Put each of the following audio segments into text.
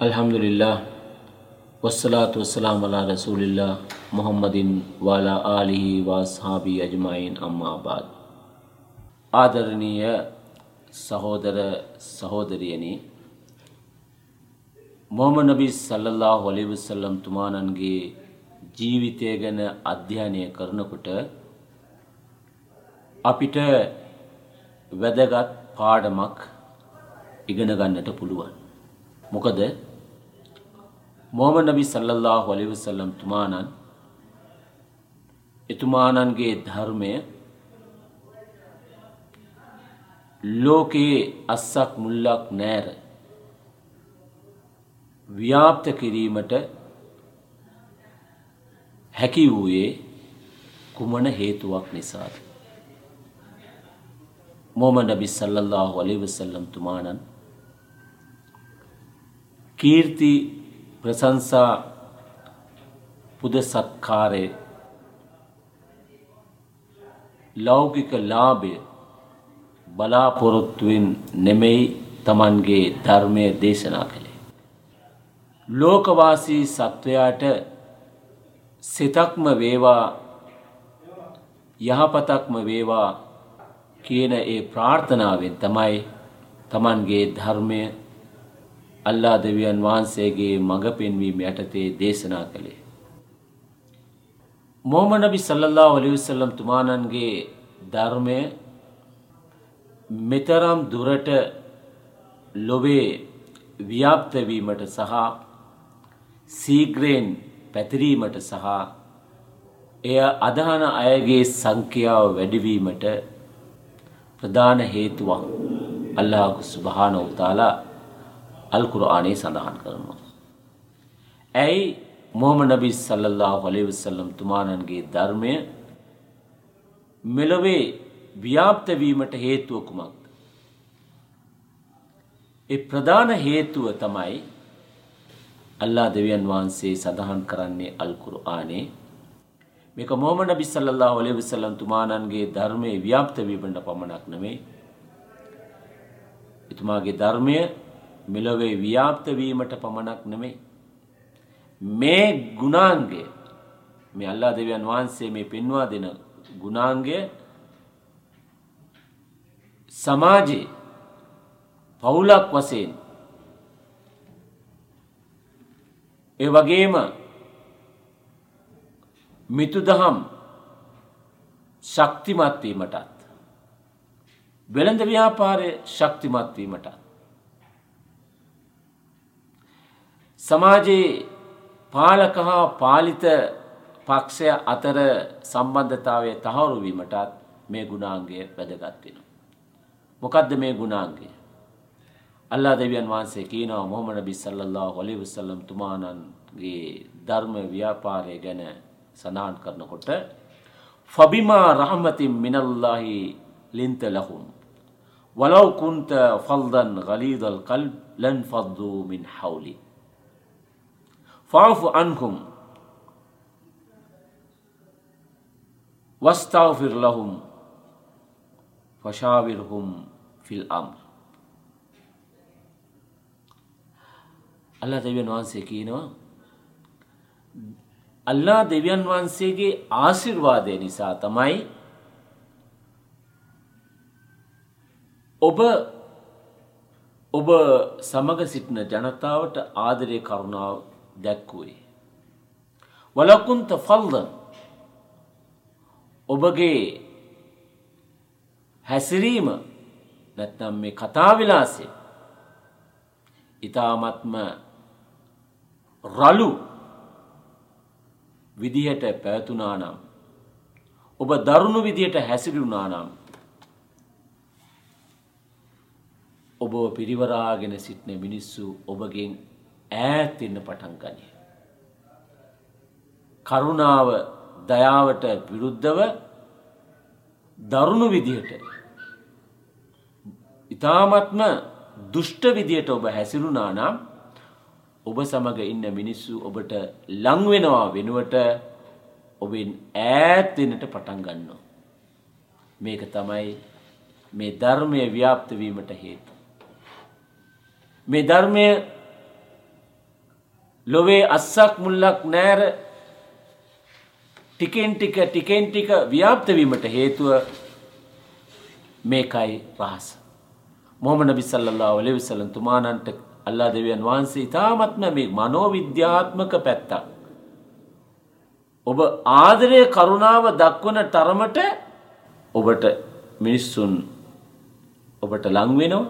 අල්හම්දුලිල්ලා වස්සලාතු වස්සලාම් අලා රසූලිල්ලා මුහම්මදින් වාලා ආලිහි වාස්හාබී අජමයින් අම්මාබාද. ආදරණීය සහෝදර සහෝදරියනි මොහම නබි සල්ලල්له වලිවසල්ලම් තුමානන්ගේ ජීවිතය ගැන අධ්‍යයනය කරනකොට අපිට වැදගත් පාඩමක් ඉගෙන ගන්නට පුළුවන්. මොකද? මොහමඩ් නබි සල්ලල්ලාහු අලයිහි වසල්ලම් තුමාණන් එතුමාණන්ගේ ධර්මය ලෝකයේ අස්සක් මුල්ලක් නැර ව්‍යාප්ත කිරීමට හැකි වූයේ කුමන හේතුවක් නිසාද? මොහමඩ් නබි සල්ලල්ලාහු අලයිහි වසල්ලම් තුමාණන් කීර්ති ප්‍රසංසා පුද සත්කාරය ලෞකික ලාභය බලාපොරොත්තුවෙන් නෙමෙයි තමන්ගේ ධර්මය දේශනා කළේ. ලෝකවාසී සත්වයාට සිතක්ම වේවා යහපතක්ම වේවා කියන ඒ ප්‍රාර්ථනාවෙන් තමයි තමන්ගේ ධර්මය අල්ලා දෙවියන් වහන්සේගේ මඟ පෙන්වීම යටතේ දේශනා කළේ. මොහම නබි සල්ලල්ලා ඔලිවසල්ලම් තුමානන්ගේ ධර්මය මෙතරම් දුරට ලොවේ ව්‍යාප්තවීමට සහ සීග්‍රයෙන් පැතිරීමට සහ එය අදහන අයගේ සංඛ්‍යාව වැඩිවීමට ප්‍රධාන හේතුවක් අල්ලාහු සුබහාන අල් කුර්ආනයේ සඳහන් කරනවා. ඇයි මොහමඩ් නබි සල්ලල්ලාහු අලයිහි වසල්ලම් තුමාණන්ගේ ධර්මය මෙලොවේ ව්‍යාප්ත වීමට හේතුව කුමක්ද? ඒ ප්‍රධාන හේතුව තමයි අල්ලා දෙවියන් වහන්සේ සඳහන් කරන්නේ අල් කුර්ආනයේ මේක මොහමඩ් නබි සල්ලල්ලාහු අලයිහි වසල්ලම් තුමාණන්ගේ ධර්මයේ ව්‍යාප්ත වීමට පමණක් නෙමෙයි එතුමාගේ ධර්මය මෙලොවේ ව්‍යාප්ත වීමට පමණක් නෙමෙයි. මේ ගුණාංගය මේ අල්ලා දෙවියන් වහන්සේ මේ පෙන්වා දෙන ගුණාංගය සමාජයේ පවුලක් වශයෙන් ඒ වගේම මිතුදහම් ශක්තිමත් වීමටත් වෙළඳ ව්‍යාපාරය ශක්තිමත් වීමටත් සමාජයේ පාලක හා පාලිත පක්ෂය අතර සම්බන්ධතාවය තහවුරු වීමටත් මේ ගුණාංගය වැදගත් වෙනවා. මොකද්ද මේ ගුණාංගය? අල්ලා දෙවියන් වහන්සේ කියනවා මොහමඩ නබි සල්ලල්ලාහු අලයිහි වසල්ලම් තුමාණන්ගේ ධර්ම ව්‍යාපාරය ගැන සඳහන් කරනකොට ෆබිමා රහමතින් මිනල්ලාහි ලින්ත ලහුම් වලව් කුන්ත ෆල්දන් ගලීදල් කල්බ් ලන් ෆද්දු මින් හවුලි ෆාෆු අන්හුම් වස්තාවෆිර් ලහුම් ෆෂාවිර්හුම් ෆිල් අම්ර් අල්ලා දෙවියන් වහන්සේ කියනවා අල්ලා දෙවියන් වහන්සේගේ ආශිර්වාදය නිසා තමයි ඔබ ඔබ සමග සිටින ජනතාවට ආදරය කරුණාව දැක්වුවේ. වලකුන්ත ෆල්දන් ඔබගේ හැසිරීම නැත්නම් මේ කතාවිලාසේ ඉතාමත්ම රලු විදිහට පැවතුනා නම් ඔබ දරුණු විදිහට හැසිරුණා නම් ඔබ පිරිවරාගෙන සිටින මිනිස්සු ඔබගෙන් ඈත් වෙන්න පටන් ගනී. කරුණාව දයාවට විරුද්ධව දරුණු විදිහට ඊ타මත්ම දුෂ්ට විදියට ඔබ හැසිරුණා නම් ඔබ සමග ඉන්න මිනිස්සු ඔබට ලං වෙනවා වෙනුවට ඔබෙන් ඈත් වෙන්නට පටන් ගන්නවා. මේක තමයි මේ ධර්මය ව්‍යාප්ත වීමට හේතු. මේ ධර්මය ලොවේ අස්සක් මුල්ලක් නෑර ටිකෙන් ටික ටිකෙන් ටික ව්‍යාප්තවීමට හේතුව මේකයි රහස. මොහම නබි සල්ලල්ලා ඔලෙ විසලන් තුමානන්ට අල්ලා දෙවියන් වහන්සේ ඉතාමත්ම මේ මනෝවිද්‍යාත්මක පැත්තක්. ඔබ ආදරය කරුණාව දක්වන තරමට ඔබට මිනිස්සුන් ඔබට ලංවෙනවා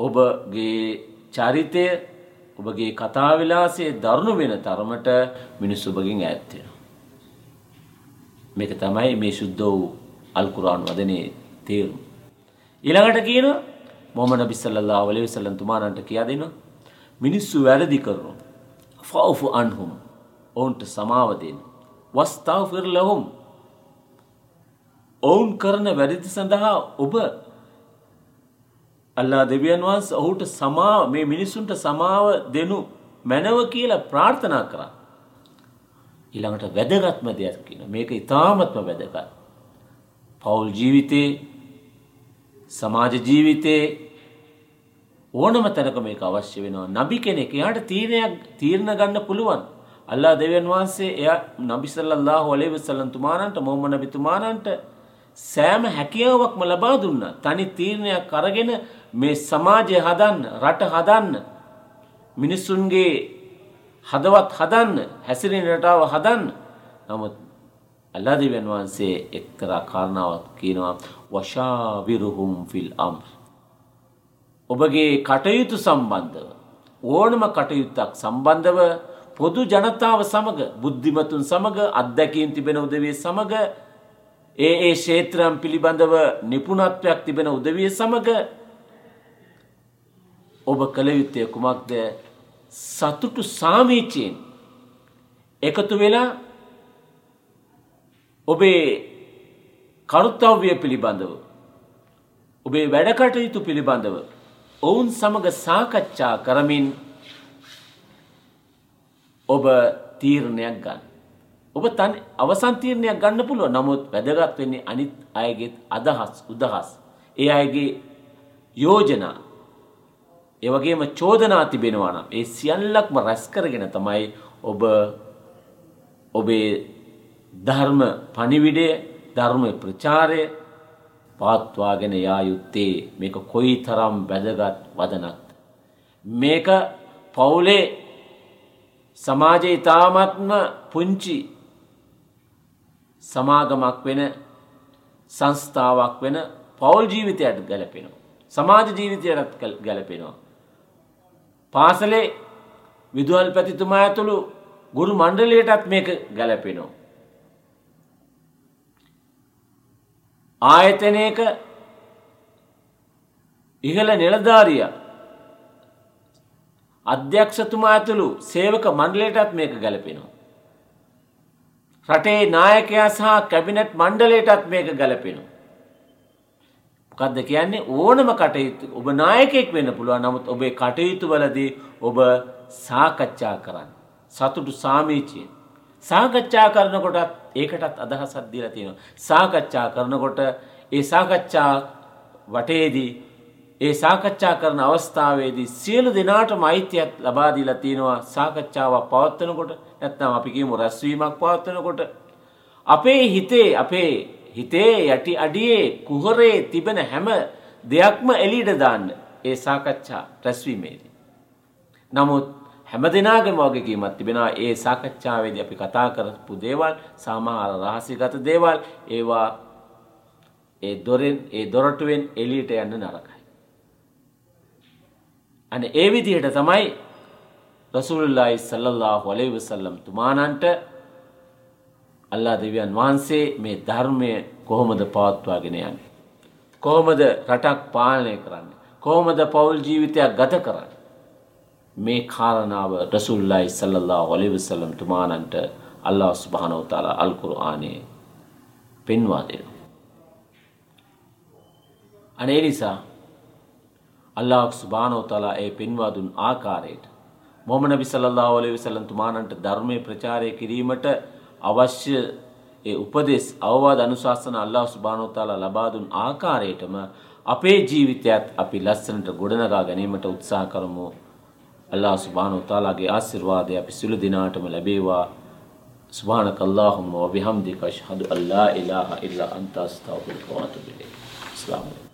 ඔබගේ චරිතය ඔබගේ කතාවිලාසේ දරුණු වෙන තරමට මිනිස් ඔබගින් ඇත්තෙන. මේක තමයි මේ ශුද්ධ වූ අල්කුරාන් වදනේ තේරුම්. ඊළඟට කියන මොහම නබිස්සල්ලා වලේ විසල්ලන් තුමානන්ට කියා දෙන මිනිස්සු වැරදි කරනු. ෆව්ෆු අන්හුම් ඔවුන්ට සමාවදෙන්. වස්තාව ෆිර ලහුම් ඔවුන් කරන වැරදි සඳහා ඔබ අල්ලා දෙවියන් වහන්ස ඔහුට සමාව මේ මිනිස්සුන්ට සමාව දෙනු මැනව කියලා ප්‍රාර්ථනා කරා. ඊළඟට වැදගත්ම දෙයක් කියන මේක ඉතාමත්ම වැදගත්. පවුල් ජීවිතේ සමාජ ජීවිතේ ඕනම තැනක මේක අවශ්‍ය වෙනවා. නබි කෙනෙක් එයාට තීරණයක් තීරණ ගන්න පුළුවන්. අල්ලා දෙවියන් වහන්සේ එයා නබි සල්ලල්ලාහු අලයිහි වසල්ලම් තුමාණන්ට මොහම්මද් නබි තුමාණන්ට සෑම හැකියාවක්ම ලබා දුන්නා. තනි තීරණයක් අරගෙන මේ සමාජය හදන්න, රට හදන්න, මිනිසුන්ගේ හදවත් හදන්න, හැසිරෙන රටාව හදන්න. නමුත් අල්ලා දෙවියන් වහන්සේ එක්තරා කාරණාවක් කියනවා වශාවිරුහුම් ෆිල් අම්ර්. ඔබගේ කටයුතු සම්බන්ධව ඕනම කටයුත්තක් සම්බන්ධව පොදු ජනතාව සමග බුද්ධිමතුන් සමග අත්දැකීම් තිබෙන උදවිය සමග ඒ ඒ ක්ෂේත්‍රම් පිළිබඳව නිපුණත්වයක් තිබෙන උදවිය සමග ඔබ කළ යුත්තේ කුමක්ද සතුටු සාමීචයෙන් එකතු වෙලා ඔබේ කරුත්තව්‍ය පිළිබඳව ඔබේ වැඩකටයුතු පිළිබඳව ඔවුන් සමග සාකච්ඡා කරමින් ඔබ තීරණයක් ගන්න. ඔබ තන අවසන් තීරණයක් ගන්න පුළුවන්. නමුත් වැදගත් වෙන්නේ අනිත් අයගේ අදහස්, උදහස්. ඒ අයගේ යෝජනා ඒ වගේම චෝදනා තිබෙනවා නම් ඒ සියල්ලක්ම රැස් කරගෙන තමයි ඔබ ඔබේ ධර්ම පණිවිඩය ධර්ම ප්‍රචාරය පවත්වාගෙන යා යුත්තේ මේක කොයි තරම් වැදගත් වදනක්ද. මේක පවුලේ සමාජය ඉතාමත්ම පුංචි සමාගමක් වෙන සංස්ථාවක් වෙන පවුල් ජීවිතයට ගැලපෙනවා. සමාජ ජීවිතයටත් ගැලපෙනවා. පාසලේ විදුහල් පැතිතුමා ඇතුළු ගුරු මණ්ඩලයටත් මේක ගැලපෙනවා. ආයතනයක ඉහළ නිලධාරිය අධ්‍යක්ෂතුමා ඇතුළු සේවක මණ්ඩලයටත් මේක ගැලපෙනවා. රටේ නායකයා සහ කැබිනට් මණ්ඩලයටත් මේක ගැලපෙනවා. මොකක්ද කියන්නේ ඕනම කටයුතු ඔබ නායකයෙක් වෙන්න පුළුවන් නමුත් ඔබේ කටයුතු වලදී ඔබ සාකච්ඡා කරන්න. සතුටු සාමීචයෙන්. සාකච්ඡා කරනකොටත් ඒකටත් අදහසක් දීලා තියෙනවා. සාකච්ඡා කරනකොට ඒ සාකච්ඡා වටේදී ඒ සාකච්ඡා කරන අවස්ථාවේදී සියලු දෙනාටම අයිතියක් ලබා දීලා තියෙනවා සාකච්ඡාවක් පවත්වනකොට නැත්නම් අපි කියමු රැස්වීමක් පවත්වනකොට අපේ හිතේ අපේ හිතේ යටි අඩියේ කුහරේ තිබෙන හැම දෙයක්ම එළියට දාන්න ඒ සාකච්ඡා රැස්වීමේදී. නමුත් හැම දෙනාගේම වගකීමක් තිබෙනවා ඒ සාකච්ඡාවේදී අපි කතා කරපු දේවල් සමහර රහසිගත දේවල් ඒවා ඒ දොරෙන් ඒ දොරටුවෙන් එළියට යන්න නරකයි. අනේ ඒ විදිහට තමයි රසූලුල්ලාහි සල්ලල්ලාහු අලයිහි වසල්ලම් තුමානන්ට අල්ලා දෙවියන් වහන්සේ මේ ධර්මය කොහොමද පවත්වාගෙන යන්නේ. කොහොමද රටක් පාලනය කරන්න. කොහොමද පවුල් ජීවිතයක් ගත කරන්න. මේ කාරණාව රසුල්ලයි සල්ලල්ලා ඔලිවිසල්ලම් තුමානන්ට අල්ලා ස්භානවතාලා අල්කුරු ආනයේ පෙන්වා දෙන. අනේ නිසා අල්ලා ස්භානවතලා ඒ පෙන්වාදුන් ආකාරයට මොම නබි සල්ලා ඔලි විසල්ලම් තුමානන්ට ධර්මය ප්‍රචාරය කිරීමට අවශ්‍ය ඒ උපදෙස් අවවාද අනුශාසන අල්ලා සුභානෝතාලා ලබා දුන් ආකාරයටම අපේ ජීවිතයත් අපි ලස්සනට ගොඩනගා ගැනීමට උත්සාහ කරමු. අල්ලාහ් සුබ්හානහු තාලාගේ ආශිර්වාදය අපි සිළු දිනාටම ලැබේවා سبحانك اللهم وبحمدك أشهد أن لا إله إلا أنت أستغفرك وأتوب إليك السلام عليكم